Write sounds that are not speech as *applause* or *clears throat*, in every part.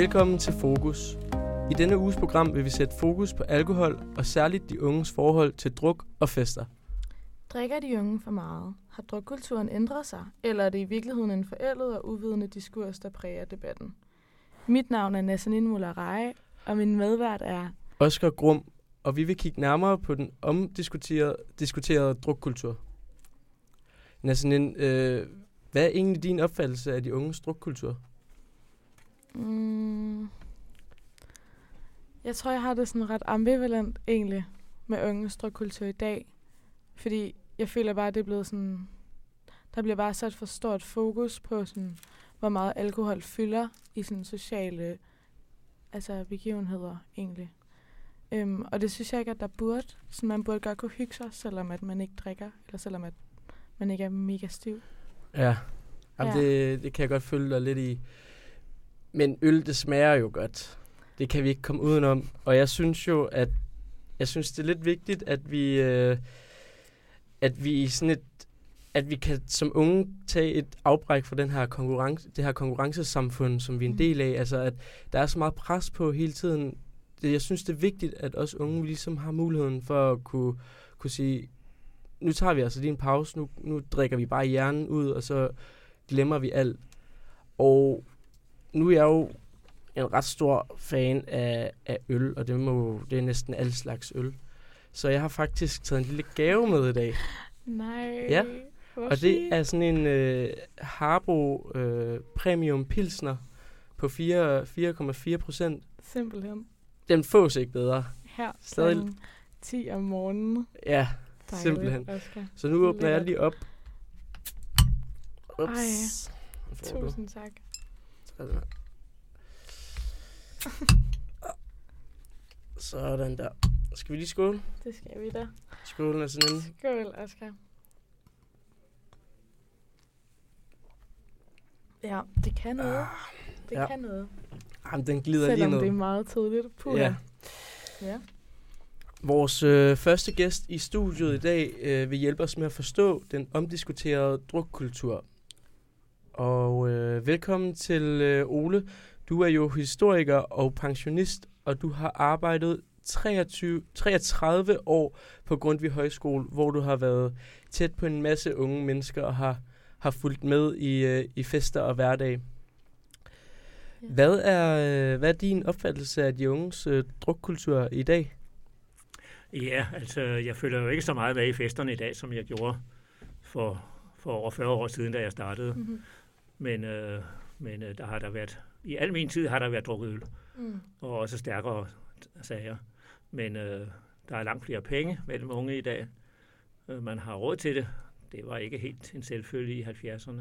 Velkommen til Fokus. I denne uges program vil vi sætte fokus på alkohol og særligt de unges forhold til druk og fester. Drikker de unge for meget? Har drukkulturen ændret sig? Eller er det i virkeligheden en forældet og uvidende diskurs, der præger debatten? Mit navn er Nassanin Mullarej, og min medvært er... Oscar Grum, og vi vil kigge nærmere på den omdiskuterede diskuterede drukkultur. Nassanin, øh, hvad er egentlig din opfattelse af de unges drukkultur? Mm, jeg tror, jeg har det sådan ret ambivalent egentlig med unges drukkultur i dag. Fordi jeg føler bare, at det er blevet sådan... Der bliver bare sat for stort fokus på, sådan, hvor meget alkohol fylder i sådan sociale altså begivenheder egentlig. Øhm, og det synes jeg ikke, at der burde. Så man burde godt kunne hygge sig, selvom at man ikke drikker, eller selvom at man ikke er mega stiv. Ja, Jamen, Ja. Det, det kan jeg godt følge dig lidt i. Men øl, det smager jo godt. Det kan vi ikke komme udenom. Og jeg synes jo, at jeg synes, det er lidt vigtigt, at vi, øh, at vi i sådan et at vi kan som unge tage et afbræk fra den her konkurrence, det her konkurrencesamfund, som vi er en Mm. del af. Altså, at der er så meget pres på hele tiden. Det, jeg synes, det er vigtigt, at os unge ligesom har muligheden for at kunne, kunne sige, nu tager vi altså lige en pause, nu, nu drikker vi bare hjernen ud, og så glemmer vi alt. Og nu er jeg jo en ret stor fan af, af øl, og det, må, det er næsten alle slags øl. Så jeg har faktisk taget en lille gave med i dag. Nej. Ja, Og det er sådan en øh, Harbo øh, Premium Pilsner på 4 4,4 procent. Simpelthen. Den fås ikke bedre. Her Stadig- klokken 10 om morgenen. Ja, Dejligt, Simpelthen. Oscar. så nu åbner jeg Lækkert. lige op. Ups. Du. Tusind tak. Sådan *laughs* her. Sådan der. Skal vi lige skåle? Det skal vi da. Er sådan en. Skål, Oscar. Ja, det kan noget. Det ja. kan noget. Jamen, den glider lige Selvom ned. det er meget tidligt. Puh, Ja. ja. Vores øh, første gæst i studiet i dag øh, vil hjælpe os med at forstå den omdiskuterede drukkultur. Og øh, velkommen til øh, Ole. Du er jo historiker og pensionist, og du har arbejdet 23, 33 år på Grundtvig Højskole, hvor du har været tæt på en masse unge mennesker og har, har fulgt med i, øh, i fester og hverdag. Ja. Hvad er, øh, hvad er din opfattelse af de unges øh, drukkultur i dag? Ja, altså jeg følger jo ikke så meget med i festerne i dag, som jeg gjorde for, for over 40 år siden, da jeg startede. Mm-hmm. Men, øh, men øh, der har der været, i al min tid har der været drukket øl, Mm. og også stærkere sager. Men øh, der er langt flere penge mellem unge i dag. Øh, man har råd til det. Det var ikke helt en selvfølge i 70'erne.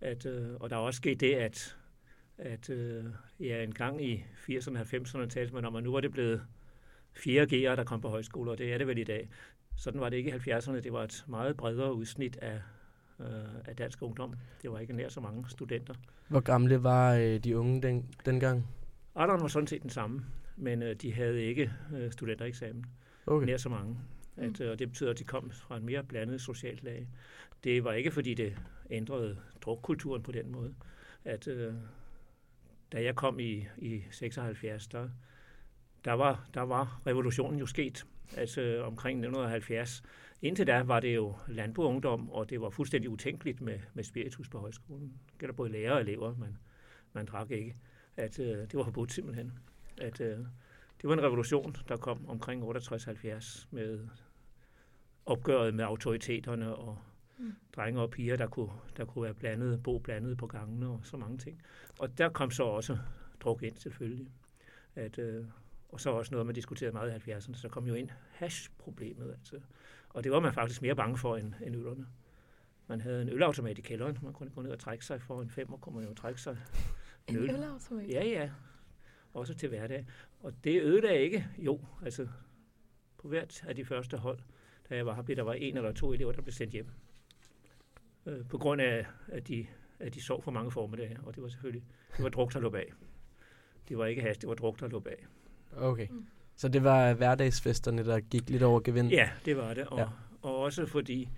At, øh, og der er også sket det, at, at øh, ja, en gang i 80'erne og 90'erne talte man om, at nu var det blevet 4G'ere, der kom på højskoler, og det er det vel i dag. Sådan var det ikke i 70'erne. Det var et meget bredere udsnit af, øh, af dansk ungdom. Det var ikke nær så mange studenter. Hvor gamle var øh, de unge den, dengang? Alderen var sådan set den samme, men øh, de havde ikke øh, studentereksamen. Okay. Nær så mange. At, øh, og det betyder, at de kom fra en mere blandet socialt lag. Det var ikke, fordi det ændrede drukkulturen på den måde. At øh, da jeg kom i, i 76, der, der, var, der var revolutionen jo sket. Altså omkring 1970. Indtil da var det jo landboungdom, og det var fuldstændig utænkeligt med, med spiritus på højskolen. Det gælder både lærere og elever, men man drak ikke. At, øh, det var forbudt simpelthen. At, øh, det var en revolution, der kom omkring 68-70 med opgøret med autoriteterne og Mm. drenge og piger, der kunne, der kunne være blandet, bo blandet på gangene og så mange ting. Og der kom så også druk ind selvfølgelig. At, øh, og så også noget, man diskuterede meget i 70'erne, så kom jo ind hash-problemet. Altså. Og det var man faktisk mere bange for end, end ølerne. Man havde en ølautomat i kælderen, man kunne gå ned og trække sig for en femmer, kunne man jo trække sig En øl. ølautomat? Ja, ja. Også til hverdag. Og det ødelagde ikke. Jo, altså på hvert af de første hold, da jeg var her, blev der var en eller to elever, der blev sendt hjem. Øh, på grund af, at de, at de sov for mange formiddager, og det var selvfølgelig, det var druk, der lå bag. Det var ikke hast, det var druk, der lå bag. Okay. Mm. Så det var hverdagsfesterne, der gik lidt over gevind? Ja, det var det. Og, Ja. og også fordi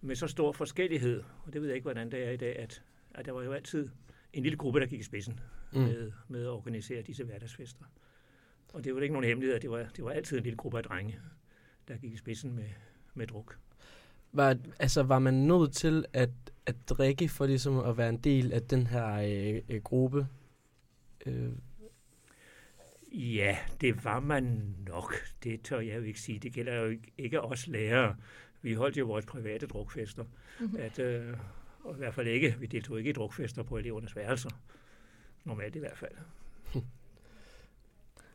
med så stor forskellighed, og det ved jeg ikke, hvordan det er i dag, at, at der var jo altid en lille gruppe, der gik i spidsen Mm. med, med at organisere disse hverdagsfester. Og det var ikke nogen hemmelighed, at det var, det var altid en lille gruppe af drenge, der gik i spidsen med, med druk. Var, altså, var man nødt til at, at drikke for ligesom at være en del af den her øh, øh, gruppe? Øh, Ja, det var man nok. Det tør jeg jo ikke sige. Det gælder jo ikke, ikke os lærere. Vi holdt jo vores private drukfester. Mhm. At, øh, og i hvert fald ikke, vi deltog ikke i drukfester på elevernes værelser. Normalt i hvert fald. *laughs*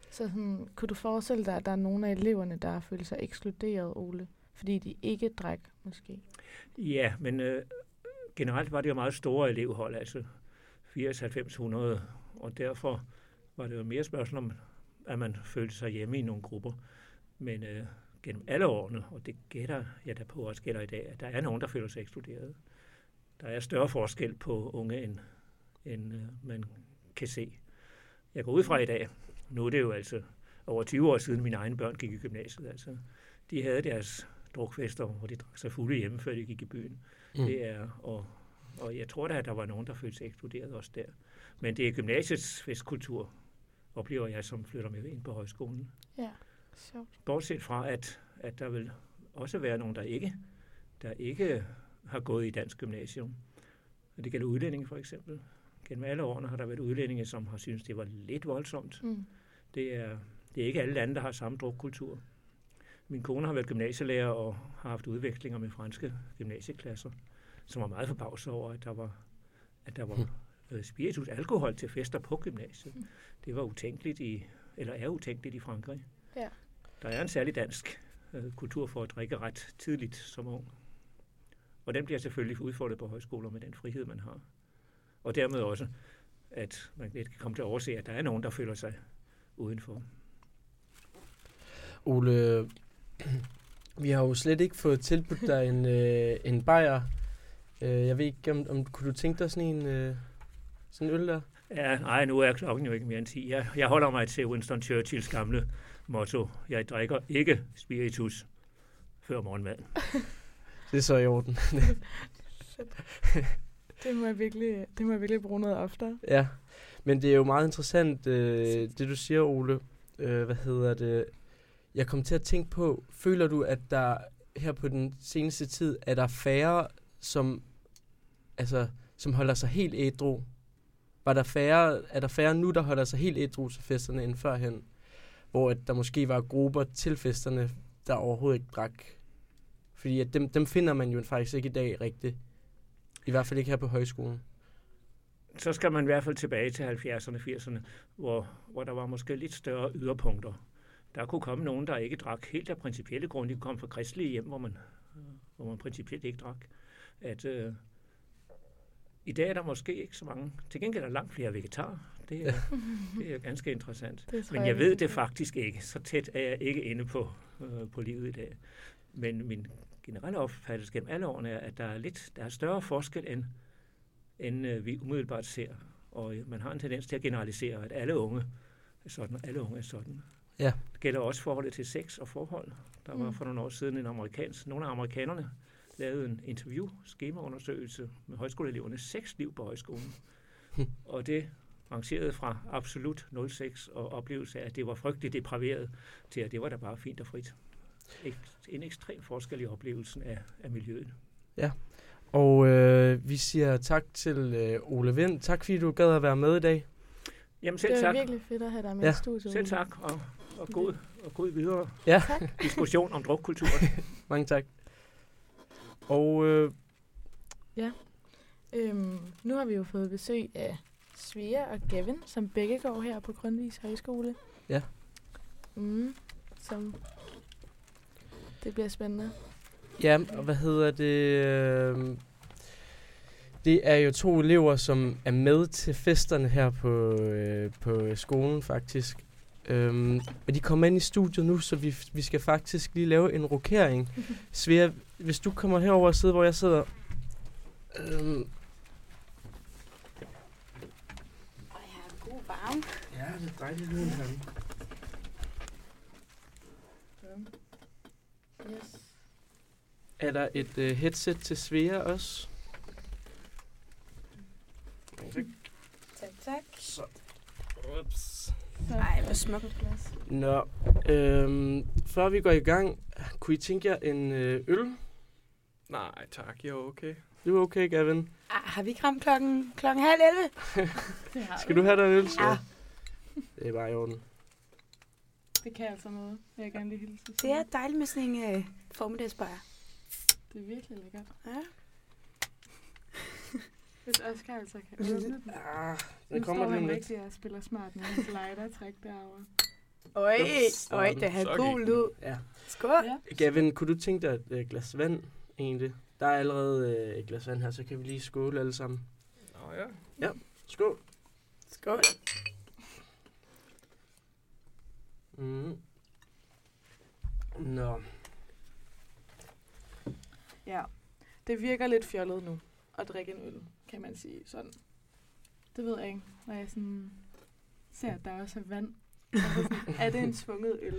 Så sådan, kunne du forestille dig, at der er nogle af eleverne, der følt sig ekskluderet, Ole? Fordi de ikke drak, måske? Ja, men øh, generelt var det jo meget store elevhold, altså 80-90-100, og derfor var det jo mere spørgsmål om, at man følte sig hjemme i nogle grupper. Men øh, gennem alle årene, og det gætter jeg da på også gælder i dag, at der er nogen, der føler sig ekskluderet. Der er større forskel på unge, end, end øh, man kan se. Jeg går ud fra i dag, nu er det jo altså over 20 år siden mine egne børn gik i gymnasiet, altså de havde deres drukfester, hvor de drak sig fulde hjemme, før de gik i byen. mm. Det er, og, og jeg tror da, at der var nogen, der følte sig ekskluderet også der. Men det er gymnasiets festkultur, oplever jeg, som flytter med ind på højskolen. Ja, sjovt. Bortset fra, at, at der vil også være nogen, der ikke, der ikke har gået i dansk gymnasium. Og det gælder udlændinge for eksempel. Gennem alle årene har der været udlændinge, som har syntes, det var lidt voldsomt. Mm. Det er, det er ikke alle lande, der har samme drukkultur. Min kone har været gymnasielærer og har haft udvekslinger med franske gymnasieklasser, som var meget forbavset over, at der var, at der var øh, spiritus alkohol til fester på gymnasiet. Mm. Det var utænkeligt i, eller er utænkeligt i Frankrig. Ja. Der er en særlig dansk øh, kultur for at drikke ret tidligt som ung. Og den bliver selvfølgelig udfordret på højskoler med den frihed, man har. Og dermed også, at man lidt kan komme til at overse, at der er nogen, der føler sig udenfor. Ole, *clears throat* vi har jo slet ikke fået tilbudt dig en, øh, en bajer. Øh, jeg ved ikke, om, om kunne du tænke dig sådan en, øh, sådan en øl der? Ja, nej, nu er klokken jo ikke mere end 10. Jeg, jeg holder mig til Winston Churchills gamle motto. Jeg drikker ikke spiritus før morgenmad. *laughs* Det er så i orden. *laughs* Det må jeg virkelig, det må jeg virkelig bruge noget oftere. ja, men det er jo meget interessant, øh, det du siger, Ole. Øh, hvad hedder det? Jeg kom til at tænke på, føler du, at der her på den seneste tid, er der færre, som, altså, som holder sig helt ædru? Var der færre, er der færre nu, der holder sig helt ædru til festerne end førhen? Hvor at der måske var grupper til festerne, der overhovedet ikke drak. Fordi at dem, dem finder man jo faktisk ikke i dag rigtigt. I hvert fald ikke her på højskolen. Så skal man i hvert fald tilbage til 70'erne, 80'erne, hvor, hvor der var måske lidt større yderpunkter. Der kunne komme nogen, der ikke drak helt af principielle grunde. De kom fra kristelige hjem, hvor man, hvor man principielt ikke drak. At, øh, i dag er der måske ikke så mange. Til gengæld er der langt flere vegetarer. Det er, *laughs* det er ganske interessant. Det Men jeg ved det faktisk ikke. Så tæt er jeg ikke inde på, øh, på livet i dag. Men min generelle opfattelse gennem alle årene er, at der er lidt der er større forskel, end, end øh, vi umiddelbart ser. Og øh, man har en tendens til at generalisere, at alle unge er sådan, og alle unge er sådan. Ja. Det gælder også forholdet til sex og forhold. Der var Mm. for nogle år siden en amerikansk, nogle af amerikanerne lavede en interview, skemaundersøgelse med højskoleelevernes sexliv på højskolen. *laughs* og det rangerede fra absolut 06 og oplevelse af, at det var frygteligt depraveret, til at det var da bare fint og frit. En ekstrem forskel i oplevelsen af, af miljøet. Og øh, vi siger tak til øh, Ole Vind. Tak fordi du gad at være med i dag. Jamen selv Det er tak. virkelig fedt at have dig med Ja. i studiet. Selv tak, og, og, god, og god videre Ja, diskussion om drukkulturen. *laughs* mange tak. Og øh, Øhm, nu har vi jo fået besøg af Svea og Gavin, som begge går her på Grundvis Højskole. Ja. Mm, som det bliver spændende. ja, og hvad hedder det? Øh, det er jo to elever, som er med til festerne her på, øh, på skolen faktisk. Øhm, og de kommer ind i studiet nu, så vi, vi skal faktisk lige lave en rokering. *laughs* Svea, hvis du kommer herover og sidder, hvor jeg sidder. Øhm, Og jeg er god varme. ja, det er dejligt lige her. Yes. Er der et øh, headset til Svea også? Tak. Så. Ups. Ej, hvor smukt. glas. Nå, øhm, før vi går i gang, kunne I tænke jer en øh, øl? Nej, tak. Jeg er okay. Du er okay, Gavin? Ah, har vi ikke ramt klokken, klokken halv 11? *laughs* Det har Skal du have dig en øl, så? Ja. Det er bare i orden. Det kan altså noget, jeg gerne lige hilse. Det er dejligt med sådan en øh, formiddagsbajer. det er virkelig lækkert. Ja. Hvis Oscar altså kan åbne den. Ah, Nu den kommer står lige om han lidt. rigtig og spiller smart med hans lighter-træk derovre. Øj, øj, det har gik lyd. Ja. Skål. Ja. Gavin, kunne du tænke dig et øh, glas vand, egentlig? Der er allerede øh, et glas vand her, så kan vi lige skåle alle sammen. Nå ja. Skål. Skål. Mm. Nå, ja. Det virker lidt fjollet nu at drikke en øl, kan man sige sådan. Det ved jeg ikke, når jeg sådan ser, at der også er vand. Altså sådan, er det en tvunget øl?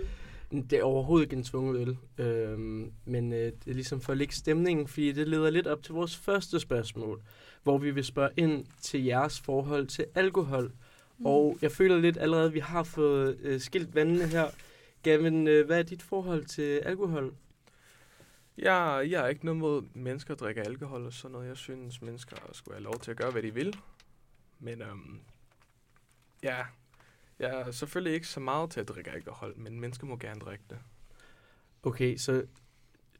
det er overhovedet ikke en tvunget øl, øhm, men øh, det er ligesom for at lægge stemningen, fordi det leder lidt op til vores første spørgsmål, hvor vi vil spørge ind til jeres forhold til alkohol. Mm. Og jeg føler lidt allerede, at vi har fået øh, skilt vandene her. Gavin, øh, hvad er dit forhold til alkohol? Jeg, jeg er ikke noget mod mennesker, der drikker alkohol og sådan noget. Jeg synes, mennesker skulle have lov til at gøre, hvad de vil. Men øhm, ja, jeg er selvfølgelig ikke så meget til at drikke alkohol, men mennesker må gerne drikke det. Okay, så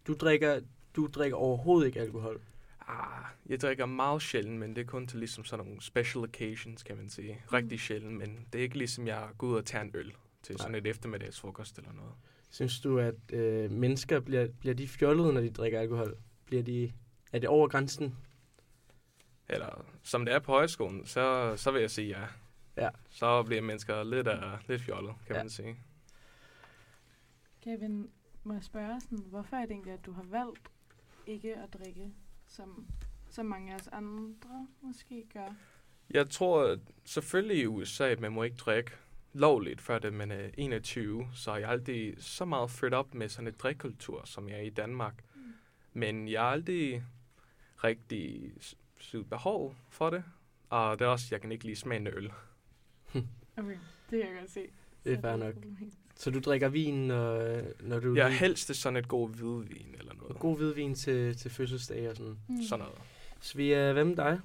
du drikker, du drikker overhovedet ikke alkohol. Ah, jeg drikker meget sjældent, men det er kun til ligesom sådan nogle special occasions, kan man sige. Rigtig sjældent, men det er ikke ligesom, jeg går ud og tager en øl til sådan et eftermiddagsfrokost eller noget. Synes du, at øh, mennesker bliver, bliver de fjollede, når de drikker alkohol? Bliver de, er det over grænsen? Eller som det er på højskolen, så, så vil jeg sige ja. Ja. Så bliver mennesker lidt, uh, lidt fjollet, kan Ja. man sige. Kevin, må jeg spørge sådan, hvorfor er det egentlig, at du har valgt ikke at drikke, som, som mange af os andre måske gør? Jeg tror at selvfølgelig i USA, at man må ikke drikke lovligt, før det man er 21. Så jeg er aldrig så meget født op med sådan et drikkultur, som jeg er i Danmark. Mm. Men jeg har aldrig rigtig s- syet behov for det. Og det er også, jeg kan ikke lide smagen af øl. *laughs* Okay, det kan jeg godt se. Det er Så fair nok. Så du drikker vin, når, når du... Jeg er helst til sådan et god hvidvin eller noget. God hvidvin til, til fødselsdag og sådan. Mm. Sådan noget. Svea, hvad med dig?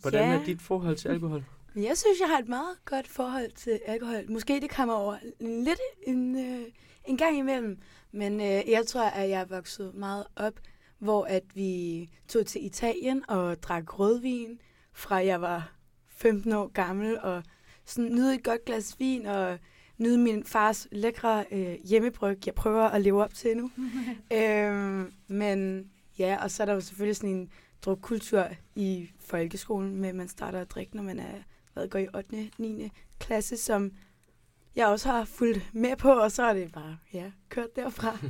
Hvordan Ja. er dit forhold til alkohol? Jeg synes, jeg har et meget godt forhold til alkohol. Måske det kommer over lidt en, øh, en gang imellem. Men øh, jeg tror, at jeg er vokset meget op, hvor at vi tog til Italien og drak rødvin, fra jeg var 15 år gammel, og sådan nyde et godt glas vin, og nyde min fars lækre øh, hjemmebryg, jeg prøver at leve op til nu. *laughs* øhm, men ja, og så er der jo selvfølgelig sådan en drukkultur i folkeskolen, med at man starter at drikke, når man er, hvad, går i 8. 9. klasse, som jeg også har fulgt med på, og så er det bare, ja, kørt derfra. *laughs*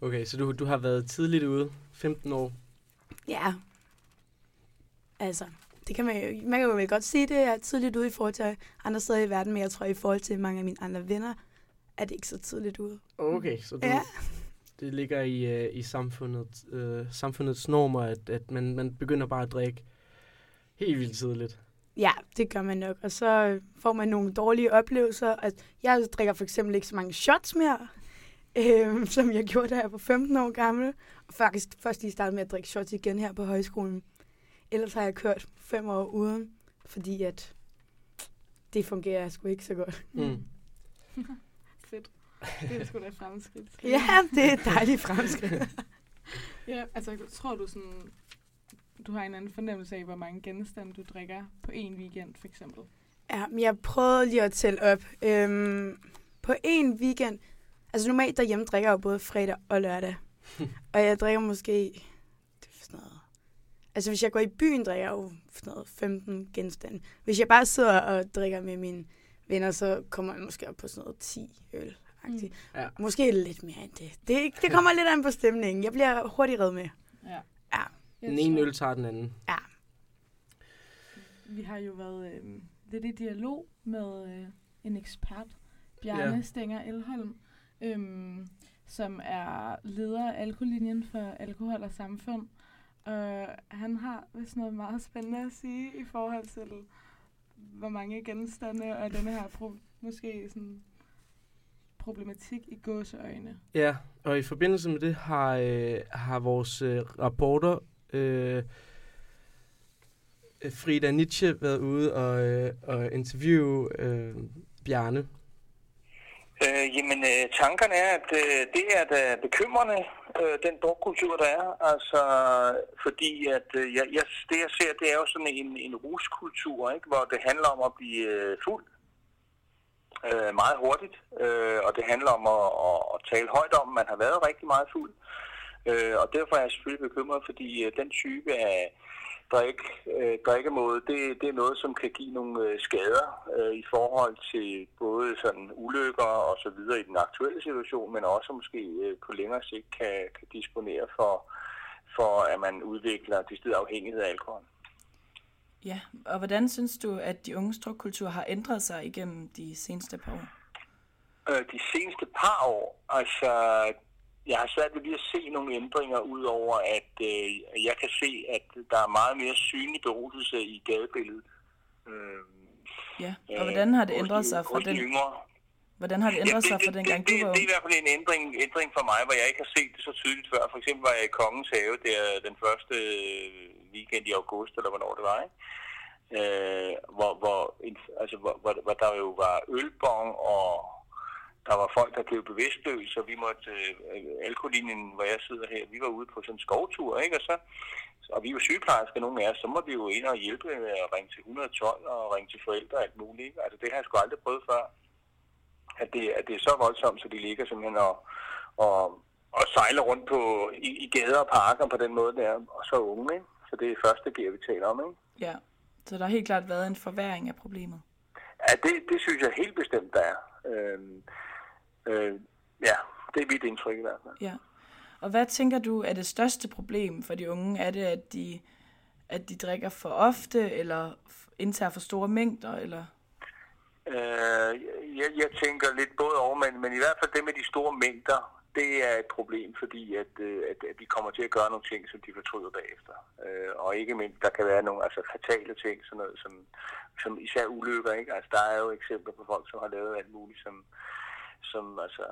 Okay, så du, du har været tidligt ude, 15 år. ja, altså, det kan man jo, man kan jo vel godt sige, det er tidligt ude i forhold til andre steder i verden, men jeg tror, i forhold til mange af mine andre venner, er det ikke så tidligt ude. Okay, så du, Ja. det ligger i, uh, i samfundet, uh, samfundets normer, at, at man, man begynder bare at drikke helt vildt tidligt. Ja, det gør man nok. Og så øh, får man nogle dårlige oplevelser. At jeg drikker for eksempel ikke så mange shots mere, *laughs* øh, som jeg gjorde, da jeg var 15 år gammel. Og faktisk først lige startede med at drikke shots igen her på højskolen. Ellers har jeg kørt fem år uden, fordi at det fungerer sgu ikke så godt. Mm. *laughs* Fedt. Det er sgu da fremskridt. Ja, det er et dejligt fremskridt. *laughs* Ja, altså tror du sådan, du har en anden fornemmelse af, hvor mange genstande du drikker på en weekend, for eksempel? Ja, men jeg prøvede lige at tælle op. Øhm, på en weekend, altså normalt derhjemme drikker jeg jo både fredag og lørdag. *laughs* og jeg drikker måske, det er sådan noget, altså hvis jeg går i byen, drikker jeg jo sådan noget 15 genstande. Hvis jeg bare sidder og drikker med mine venner, så kommer jeg måske op på sådan noget 10 øl. Mm. Ja. Måske lidt mere end det. det. Det kommer lidt an på stemningen. Jeg bliver hurtigt reddet med. Ja. Ja. Jeg Den ene tror- øl tager den anden. Vi har jo været øh, lidt i dialog med øh, en ekspert, Bjarne Ja. ja. Stenger Elholm, øhm, som er leder af alkohollinjen for alkohol og samfund. Og han har vist noget meget spændende at sige i forhold til, hvor mange genstande og denne her pro- måske sådan problematik i gåseøjne. Ja, og i forbindelse med det har, øh, har vores øh, rapporter øh, Frida Nietzsche været ude og, øh, og interviewe øh, Bjarne. Øh, jamen, øh, tankerne er, at øh, det er da bekymrende, øh, den drukkultur, der er. Altså, fordi at øh, jeg, jeg, det, jeg ser, det er jo sådan en, en ruskultur, ikke? hvor det handler om at blive øh, fuld øh, meget hurtigt, øh, og det handler om at, at, at tale højt om, at man har været rigtig meget fuld. Øh, og derfor er jeg selvfølgelig bekymret, fordi øh, den type af drik, øh, drikkemåde, det, det er noget, som kan give nogle øh, skader øh, i forhold til både sådan ulykker og så videre i den aktuelle situation, men også måske øh, på længere sigt kan, kan disponere for, for, at man udvikler det afhængighed af alkohol. Ja, og hvordan synes du, at de unge drukkultur har ændret sig igennem de seneste par år? Øh, de seneste par år, altså jeg har svært ved lige at se nogle ændringer, udover at øh, jeg kan se, at der er meget mere synlig beruselse i gadebilledet. Øh, ja, og hvordan har det ændret sig fra den... Yngre. Hvordan har det ændret ja, det, sig fra dengang, du var Det, det er i hvert fald en ændring, ændring for mig, hvor jeg ikke har set det så tydeligt før. For eksempel var jeg i Kongens Have der den første weekend i august, eller hvornår det var, ikke? Øh, hvor, hvor, altså, hvor, hvor, hvor der jo var ølbong og der var folk, der blev bevidstløse, og vi måtte, øh, alkoholinjen, hvor jeg sidder her, vi var ude på sådan en skovtur, ikke? Og, så, og vi var sygeplejersker, nogle af os, så må vi jo ind og hjælpe med at ringe til 112 og ringe til forældre og alt muligt, ikke? Altså det har jeg sgu aldrig prøvet før. At det, at det er så voldsomt, så de ligger simpelthen og, og, og sejler rundt på, i, i gader og parker på den måde der, og så unge, ikke? Så det er første gear, vi taler om, ikke? Ja, så der har helt klart været en forværing af problemet. Ja, det, det synes jeg helt bestemt, der er. Øhm, Øh, ja, det er mit indtryk i hvert fald. Ja. Og hvad tænker du er det største problem for de unge? Er det, at de, at de drikker for ofte, eller indtager for store mængder, eller? Øh, jeg, jeg tænker lidt både over, men, men i hvert fald det med de store mængder, det er et problem, fordi at, øh, at, at de kommer til at gøre nogle ting, som de fortryder bagefter. Øh, og ikke mindst, der kan være nogle altså, fatale ting, sådan noget, som, som især ulykker. Ikke? Altså, der er jo eksempler på folk, som har lavet alt muligt, som, som altså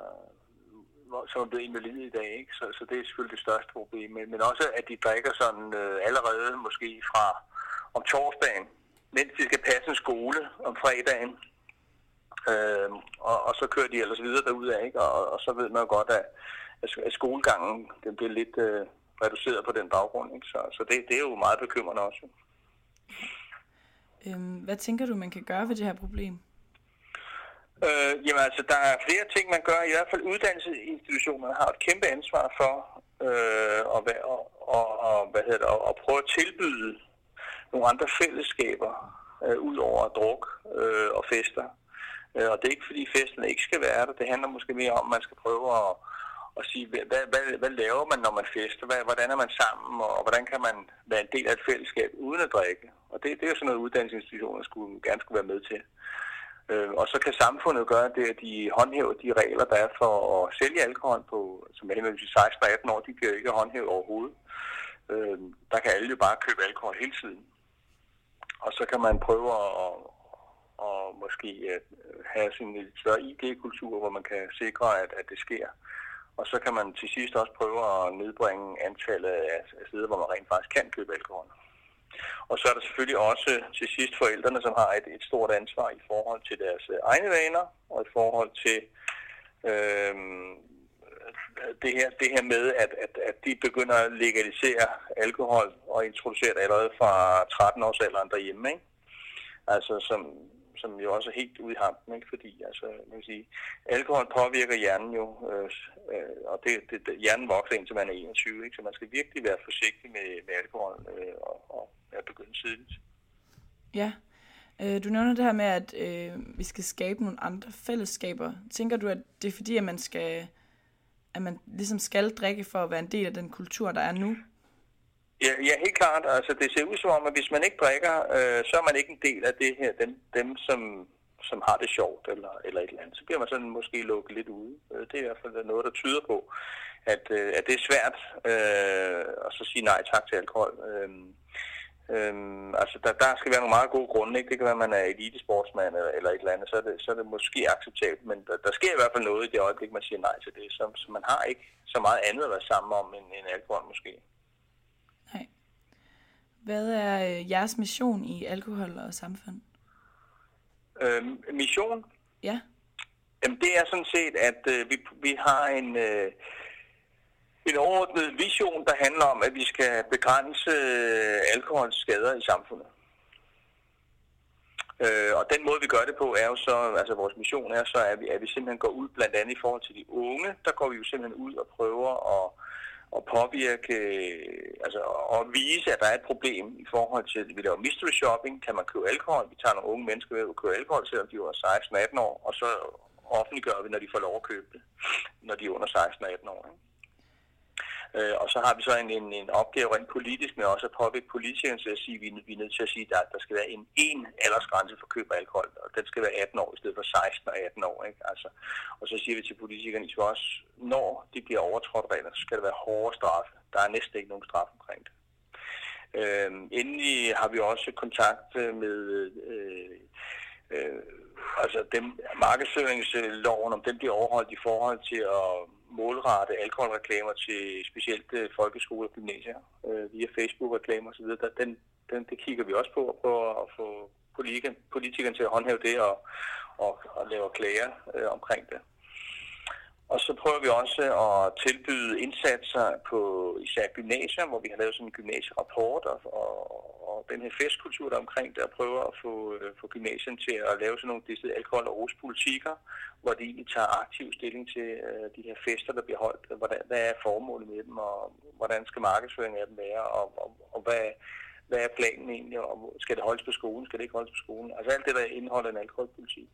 som er blevet invalide i dag, ikke? Så, så det er selvfølgelig det største problem. Men, men også, at de drikker sådan øh, allerede måske fra om torsdagen, mens de skal passe en skole om fredagen. Øh, og, og så kører de ellers videre derudad, ikke? Og, og så ved man godt, at, at skolegangen den bliver lidt øh, reduceret på den baggrund. Ikke? Så, så det, det er jo meget bekymrende også. Øhm, hvad tænker du, man kan gøre ved det her problem? Øh, jamen altså, der er flere ting, man gør. I hvert fald uddannelsesinstitutionerne har et kæmpe ansvar for øh, at, og, og, og, hvad hedder det, at prøve at tilbyde nogle andre fællesskaber øh, ud over druk øh, og fester. Øh, og det er ikke fordi festen ikke skal være der. Det handler måske mere om, at man skal prøve at, at sige, hvad, hvad, hvad laver man, når man fester? Hvad, hvordan er man sammen? Og hvordan kan man være en del af et fællesskab uden at drikke? Og det, det er jo sådan noget, uddannelsesinstitutioner skulle, gerne skulle være med til. Øh, og så kan samfundet gøre det, at de håndhæver de regler, der er for at sælge alkohol på, som er henholdsvis 16 og 18 år, de bliver ikke håndhæve overhovedet. Øh, der kan alle jo bare købe alkohol hele tiden. Og så kan man prøve at, at måske at have sin lidt større ID-kultur, hvor man kan sikre, at, at det sker. Og så kan man til sidst også prøve at nedbringe antallet af, af steder, hvor man rent faktisk kan købe alkohol. Og så er der selvfølgelig også til sidst forældrene, som har et, et stort ansvar i forhold til deres øh, egne vaner, og i forhold til øh, det, her, det her med, at, at, at de begynder at legalisere alkohol og introducere det allerede fra 13 års alderen derhjemme. Ikke? Altså som, som jo også er helt ude i hampen, ikke? fordi altså, man kan sige, alkohol påvirker hjernen jo, øh, øh, og det, det, hjernen vokser indtil man er 21, ikke? så man skal virkelig være forsigtig med, med alkohol øh, og, tidligt. Ja, øh, du nævner det her med, at øh, vi skal skabe nogle andre fællesskaber. Tænker du, at det er fordi, at man skal at man ligesom skal drikke for at være en del af den kultur, der er nu? Ja, ja, helt klart. Altså, det ser ud som om, at hvis man ikke drikker, øh, så er man ikke en del af det her, dem, dem som, som har det sjovt eller, eller et eller andet. Så bliver man sådan måske lukket lidt ude. Øh, det er i hvert fald noget, der tyder på, at, øh, at det er svært øh, at så sige nej tak til alkohol. Øh, Øhm, altså, der, der skal være nogle meget gode grunde. Ikke? Det kan være, at man er elitesportsmand eller, eller et eller andet, så er, det, så er det måske acceptabelt. Men der, der sker i hvert fald noget i det øjeblik, man siger nej til det. Så, så man har ikke så meget andet at være sammen om end, end alkohol måske. Nej. Hvad er øh, jeres mission i alkohol og samfund? Øhm, mission? Ja. Jamen, det er sådan set, at øh, vi, vi har en... Øh, en overordnet vision, der handler om, at vi skal begrænse øh, alkoholens skader i samfundet. Øh, og den måde, vi gør det på, er jo så, altså vores mission er så, at vi, at vi simpelthen går ud, blandt andet i forhold til de unge, der går vi jo simpelthen ud og prøver at, at påvirke, øh, altså at vise, at der er et problem i forhold til, at vi laver mystery shopping, kan man købe alkohol, vi tager nogle unge mennesker ved at købe alkohol, selvom de er 16-18 år, og så offentliggør vi, når de får lov at købe det, når de er under 16-18 år. Ikke? Øh, og så har vi så en, en, en opgave rent politisk med også at påvirke politikerne til at sige, at vi, vi er nødt til at sige, at der skal være en en aldersgrænse for køb af alkohol, og den skal være 18 år i stedet for 16 og 18 år. Ikke? Altså, og så siger vi til politikerne, at også, når de bliver overtrådt regler, så skal der være hårde straffe. Der er næsten ikke nogen straf omkring det. Øh, endelig har vi også kontakt øh, med øh, øh, altså dem, markedsføringsloven, om den bliver overholdt i forhold til at målrette alkoholreklamer til specielt øh, folkeskoler og gymnasier øh, via Facebook-reklamer osv. Den, den, det kigger vi også på og prøver at få politikerne til at håndhæve det og, og, og lave klager øh, omkring det. Og så prøver vi også at tilbyde indsatser på især gymnasier, hvor vi har lavet sådan en gymnasierapport og, og den her festkultur der omkring der prøver at få, øh, få gymnasien til at lave sådan nogle disse alkohol- og ruspolitikker, hvor de egentlig tager aktiv stilling til øh, de her fester, der bliver holdt. Hvordan, hvad er formålet med dem, og hvordan skal markedsføringen af dem være, og, og, og hvad, hvad er planen egentlig, og skal det holdes på skolen, skal det ikke holdes på skolen? Altså alt det, der indeholder en alkoholpolitik.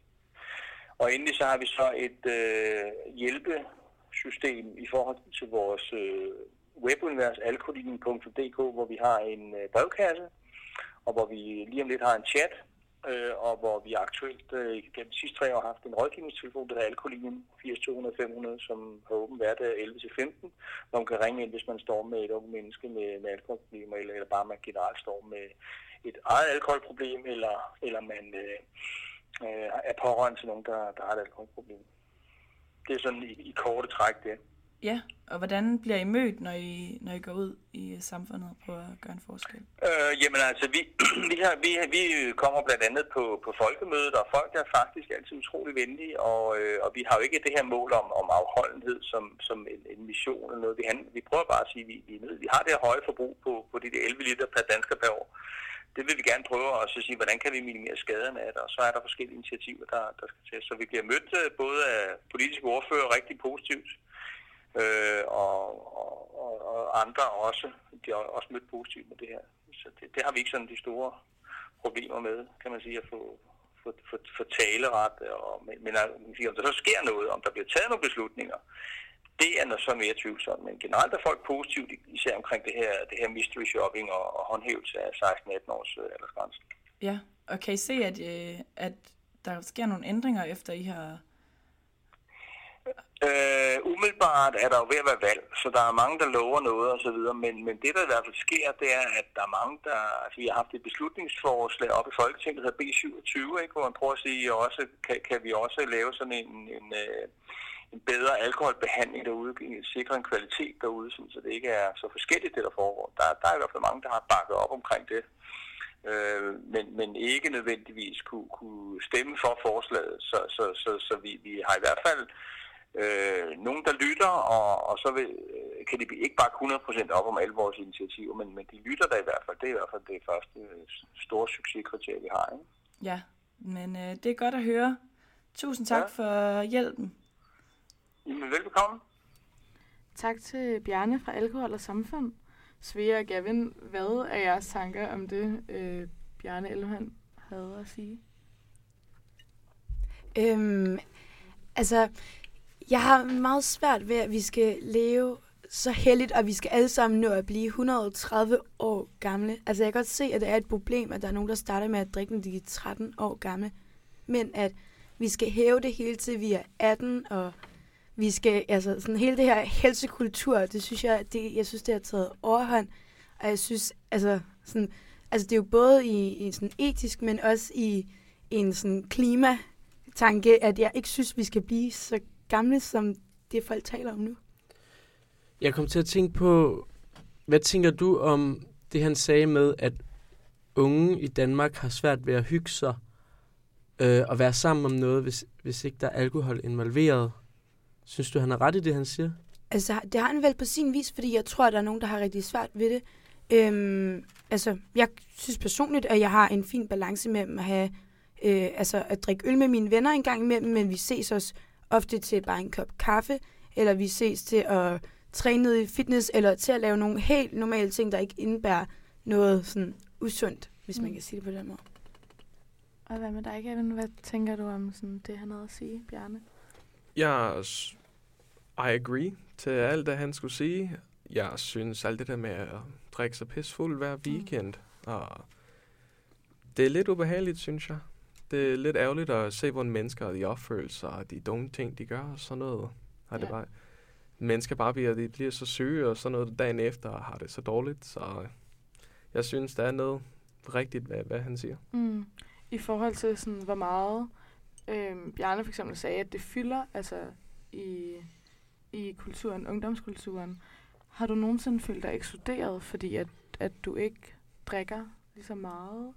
Og endelig så har vi så et øh, hjælpesystem i forhold til vores øh, webunivers alkoholinen.dk, hvor vi har en øh, brevkasse, og hvor vi lige om lidt har en chat, øh, og hvor vi aktuelt øh, gennem de sidste tre år har haft en rådgivningstelefon, der hedder Alkolinjen 80 200 500, som har åben hverdag 11-15, hvor man kan ringe ind, hvis man står med et ung menneske med, med alkoholproblemer, eller, eller bare man generelt står med et eget alkoholproblem, eller, eller man... Øh, øh, er pårørende til nogen, der, der har et alkoholproblem. Det er sådan i, i korte træk det. Ja, og hvordan bliver I mødt, når I, når I går ud i samfundet på at gøre en forskel? Øh, jamen altså, vi, *clears throat* vi, har, vi, vi kommer blandt andet på, på folkemødet, og folk er faktisk altid utrolig venlige, og, øh, og vi har jo ikke det her mål om, om afholdenhed som, som en, en mission eller noget. Vi, vi prøver bare at sige, at vi, vi, vi har det her høje forbrug på, på de 11 liter per dansker per år det vil vi gerne prøve at så sige, hvordan kan vi minimere skaderne af det, og så er der forskellige initiativer, der, der skal til. Så vi bliver mødt øh, både af politiske ordfører rigtig positivt, øh, øh, og, og, og andre også. De har også mødt positivt med det her. Så det, det har vi ikke sådan de store problemer med, kan man sige, at få, få, få, få taleret. Og, men, men altså, om der så sker noget, om der bliver taget nogle beslutninger, det er noget så mere tvivlsomt. Men generelt er folk positivt, især omkring det her, det her mystery shopping og, og håndhævelse af 16-18 års øh, aldersgrænse. Ja, og kan I se, at, øh, at der sker nogle ændringer efter I har... Øh, umiddelbart er der jo ved at være valg, så der er mange, der lover noget og så videre, men, men det, der i hvert fald sker, det er, at der er mange, der... Altså, vi har haft et beslutningsforslag op i Folketinget, der hedder B27, ikke, hvor man prøver at sige, også, kan, kan vi også lave sådan en, en, øh, en bedre alkoholbehandling derude, sikre en kvalitet derude, så det ikke er så forskelligt, det der foregår. Der, der er i hvert fald mange, der har bakket op omkring det, øh, men, men ikke nødvendigvis kunne, kunne stemme for forslaget. Så, så, så, så vi, vi har i hvert fald øh, nogen, der lytter, og, og så vil, øh, kan de ikke bare 100% op om alle vores initiativer, men, men de lytter der i hvert fald. Det er i hvert fald det første store succeskriterie, vi har. Ikke? Ja, men øh, det er godt at høre. Tusind tak ja. for hjælpen. Jamen, velbekomme. Tak til Bjarne fra Alkohol og Samfund. Svea og Gavin, hvad er jeres tanker om det, øh, Bjarne Elvhan havde at sige? Øhm, altså, jeg har meget svært ved, at vi skal leve så heldigt, og vi skal alle sammen nå at blive 130 år gamle. Altså, jeg kan godt se, at det er et problem, at der er nogen, der starter med at drikke, når de er 13 år gamle. Men at vi skal hæve det hele til, vi er 18, og vi skal, altså sådan hele det her helsekultur, det synes jeg, det, jeg synes, det har taget overhånd. Og jeg synes, altså sådan, altså det er jo både i, i sådan etisk, men også i en sådan klimatanke, at jeg ikke synes, vi skal blive så gamle, som det folk taler om nu. Jeg kom til at tænke på, hvad tænker du om det, han sagde med, at unge i Danmark har svært ved at hygge sig øh, og være sammen om noget, hvis, hvis ikke der er alkohol involveret? Synes du, han har ret i det, han siger? Altså, det har han vel på sin vis, fordi jeg tror, at der er nogen, der har rigtig svært ved det. Øhm, altså, jeg synes personligt, at jeg har en fin balance mellem at have, øh, altså at drikke øl med mine venner en gang imellem, men vi ses også ofte til bare en kop kaffe, eller vi ses til at træne ned i fitness, eller til at lave nogle helt normale ting, der ikke indebærer noget sådan usundt, hvis man Mm. kan sige det på den måde. Og hvad med dig, Kevin? Hvad tænker du om sådan, det, han havde at sige, Bjarne? Jeg s- I agree til alt, det han skulle sige. Jeg synes alt det der med at drikke sig pissfuld hver weekend, og det er lidt ubehageligt, synes jeg. Det er lidt ærgerligt at se, hvordan mennesker de opfører sig, og de dumme ting, de gør, og sådan noget. Og det Ja. bare, mennesker bare bliver, de bliver så syge, og sådan noget dagen efter, og har det så dårligt. Så jeg synes, der er noget rigtigt, hvad, hvad han siger. Mm. I forhold til, sådan, hvor meget øh, Bjarne for eksempel sagde, at det fylder altså, i, i kulturen, ungdomskulturen. Har du nogensinde følt dig ekskluderet, fordi at, at du ikke drikker lige så meget?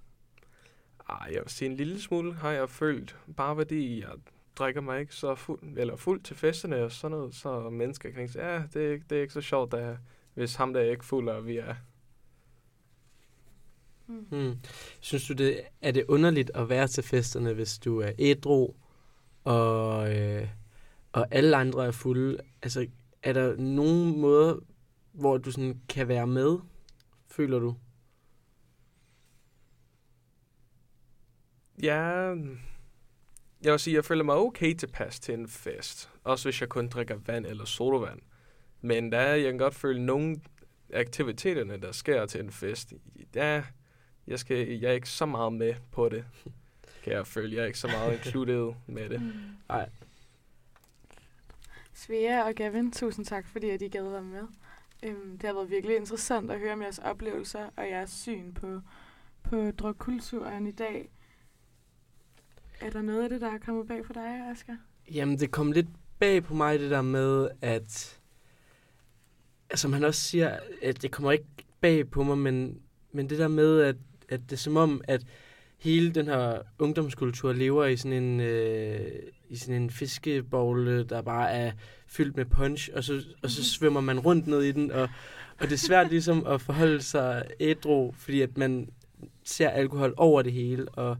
Ej, jeg vil sige en lille smule har jeg følt, bare fordi jeg drikker mig ikke så fuld, eller fuld til festerne og sådan noget, så mennesker kan ikke sige, ja, det er, ikke- det er ikke så sjovt, da, hvis ham der er ikke fuld, og vi er. Mm. Hmm. Synes du, det er det underligt at være til festerne, hvis du er ædru, og, øh, og alle andre er fulde? Altså, er der nogen måder, hvor du sådan kan være med, føler du? Ja, jeg vil sige, jeg føler mig okay tilpas til en fest. Også hvis jeg kun drikker vand eller sodavand. Men der er, jeg kan godt føle nogle aktiviteterne, der sker til en fest. Ja, jeg, skal, jeg er ikke så meget med på det. Kan jeg føle. Jeg er ikke så meget *laughs* included med det. Nej. Svea og Gavin, tusind tak, fordi at I gad være med. Øhm, det har været virkelig interessant at høre om jeres oplevelser og jeres syn på, på drukkulturen i dag. Er der noget af det, der er kommet bag på dig, Asger? Jamen, det kom lidt bag på mig, det der med, at... Altså, som han også siger, at det kommer ikke bag på mig, men, men det der med, at, at det er som om, at hele den her ungdomskultur lever i sådan en, øh, i sådan en fiskebogle, der bare er fyldt med punch, og så, og så svømmer man rundt ned i den, og, og det er svært ligesom at forholde sig ædru, fordi at man ser alkohol over det hele, og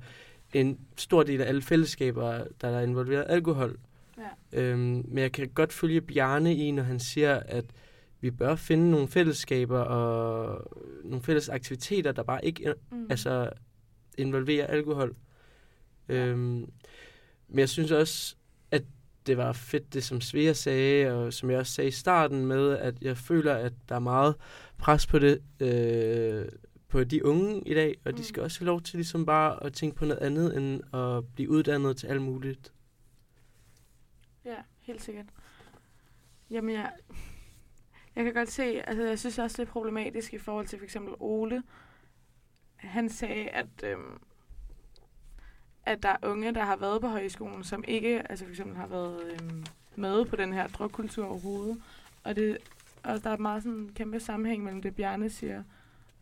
en stor del af alle fællesskaber, der er involveret alkohol. Ja. Øhm, men jeg kan godt følge Bjarne i, når han siger, at vi bør finde nogle fællesskaber og nogle fælles aktiviteter, der bare ikke Mm. altså, involverer alkohol. Øhm, men jeg synes også, at det var fedt, det som Svea sagde, og som jeg også sagde i starten med, at jeg føler, at der er meget pres på det, øh, på de unge i dag, og de Mm. skal også have lov til ligesom bare at tænke på noget andet, end at blive uddannet til alt muligt. Ja, helt sikkert. Jamen, jeg, jeg kan godt se, altså jeg synes også, det er problematisk i forhold til for eksempel Ole. Han sagde, at, øhm, at der er unge, der har været på højskolen, som ikke, altså for eksempel har været øhm, med på den her drukkultur overhovedet. Og, det, og der er meget sådan en kæmpe sammenhæng mellem det, Bjarne siger,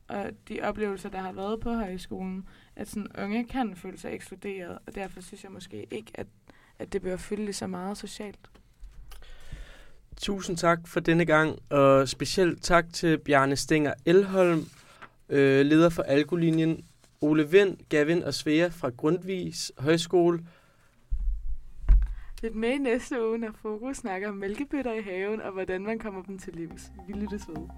og de oplevelser, der har været på højskolen, at sådan unge kan føle sig ekskluderet, og derfor synes jeg måske ikke, at, at det bør fylde så meget socialt. Tusind tak for denne gang, og specielt tak til Bjarne Stenger Elholm, øh, leder for Alkolinjen, Ole Vind, Gavin og Svea fra Grundvis Højskole. Lidt med i næste uge, når Fokus snakker om mælkebøtter i haven, og hvordan man kommer dem til livs. Vi lyttes ved.